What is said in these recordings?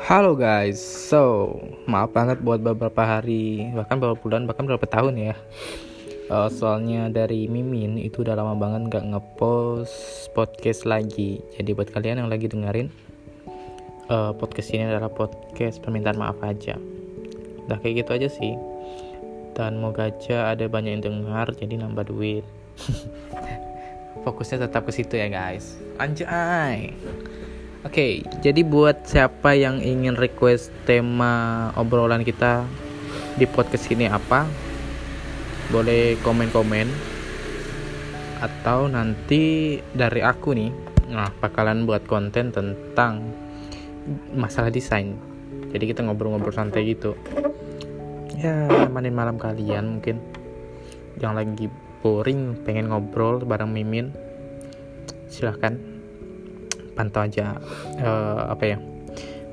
Halo guys, so maaf banget buat beberapa hari, bahkan beberapa bulan, bahkan beberapa tahun ya. Uh, soalnya dari Mimin itu udah lama banget nggak ngepost podcast lagi. Jadi buat kalian yang lagi dengerin, uh, podcast ini adalah podcast permintaan maaf aja. Udah kayak gitu aja sih. Dan moga aja ada banyak yang dengar, jadi nambah duit. Fokusnya tetap ke situ ya guys. Anjay. Oke, okay, jadi buat siapa yang ingin request tema obrolan kita di podcast ini apa, boleh komen-komen atau nanti dari aku nih, nah bakalan buat konten tentang masalah desain. Jadi kita ngobrol-ngobrol santai gitu. Ya, nemenin malam kalian mungkin yang lagi boring pengen ngobrol bareng Mimin. Silahkan pantau aja uh, apa ya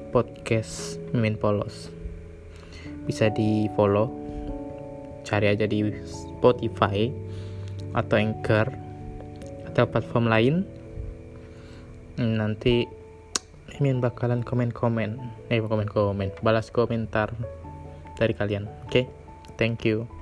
podcast Mimin Polos. Bisa di follow cari aja di Spotify atau Anchor atau platform lain. Nanti Mimin bakalan komen-komen. Eh komen-komen balas komentar dari kalian. Oke okay? thank you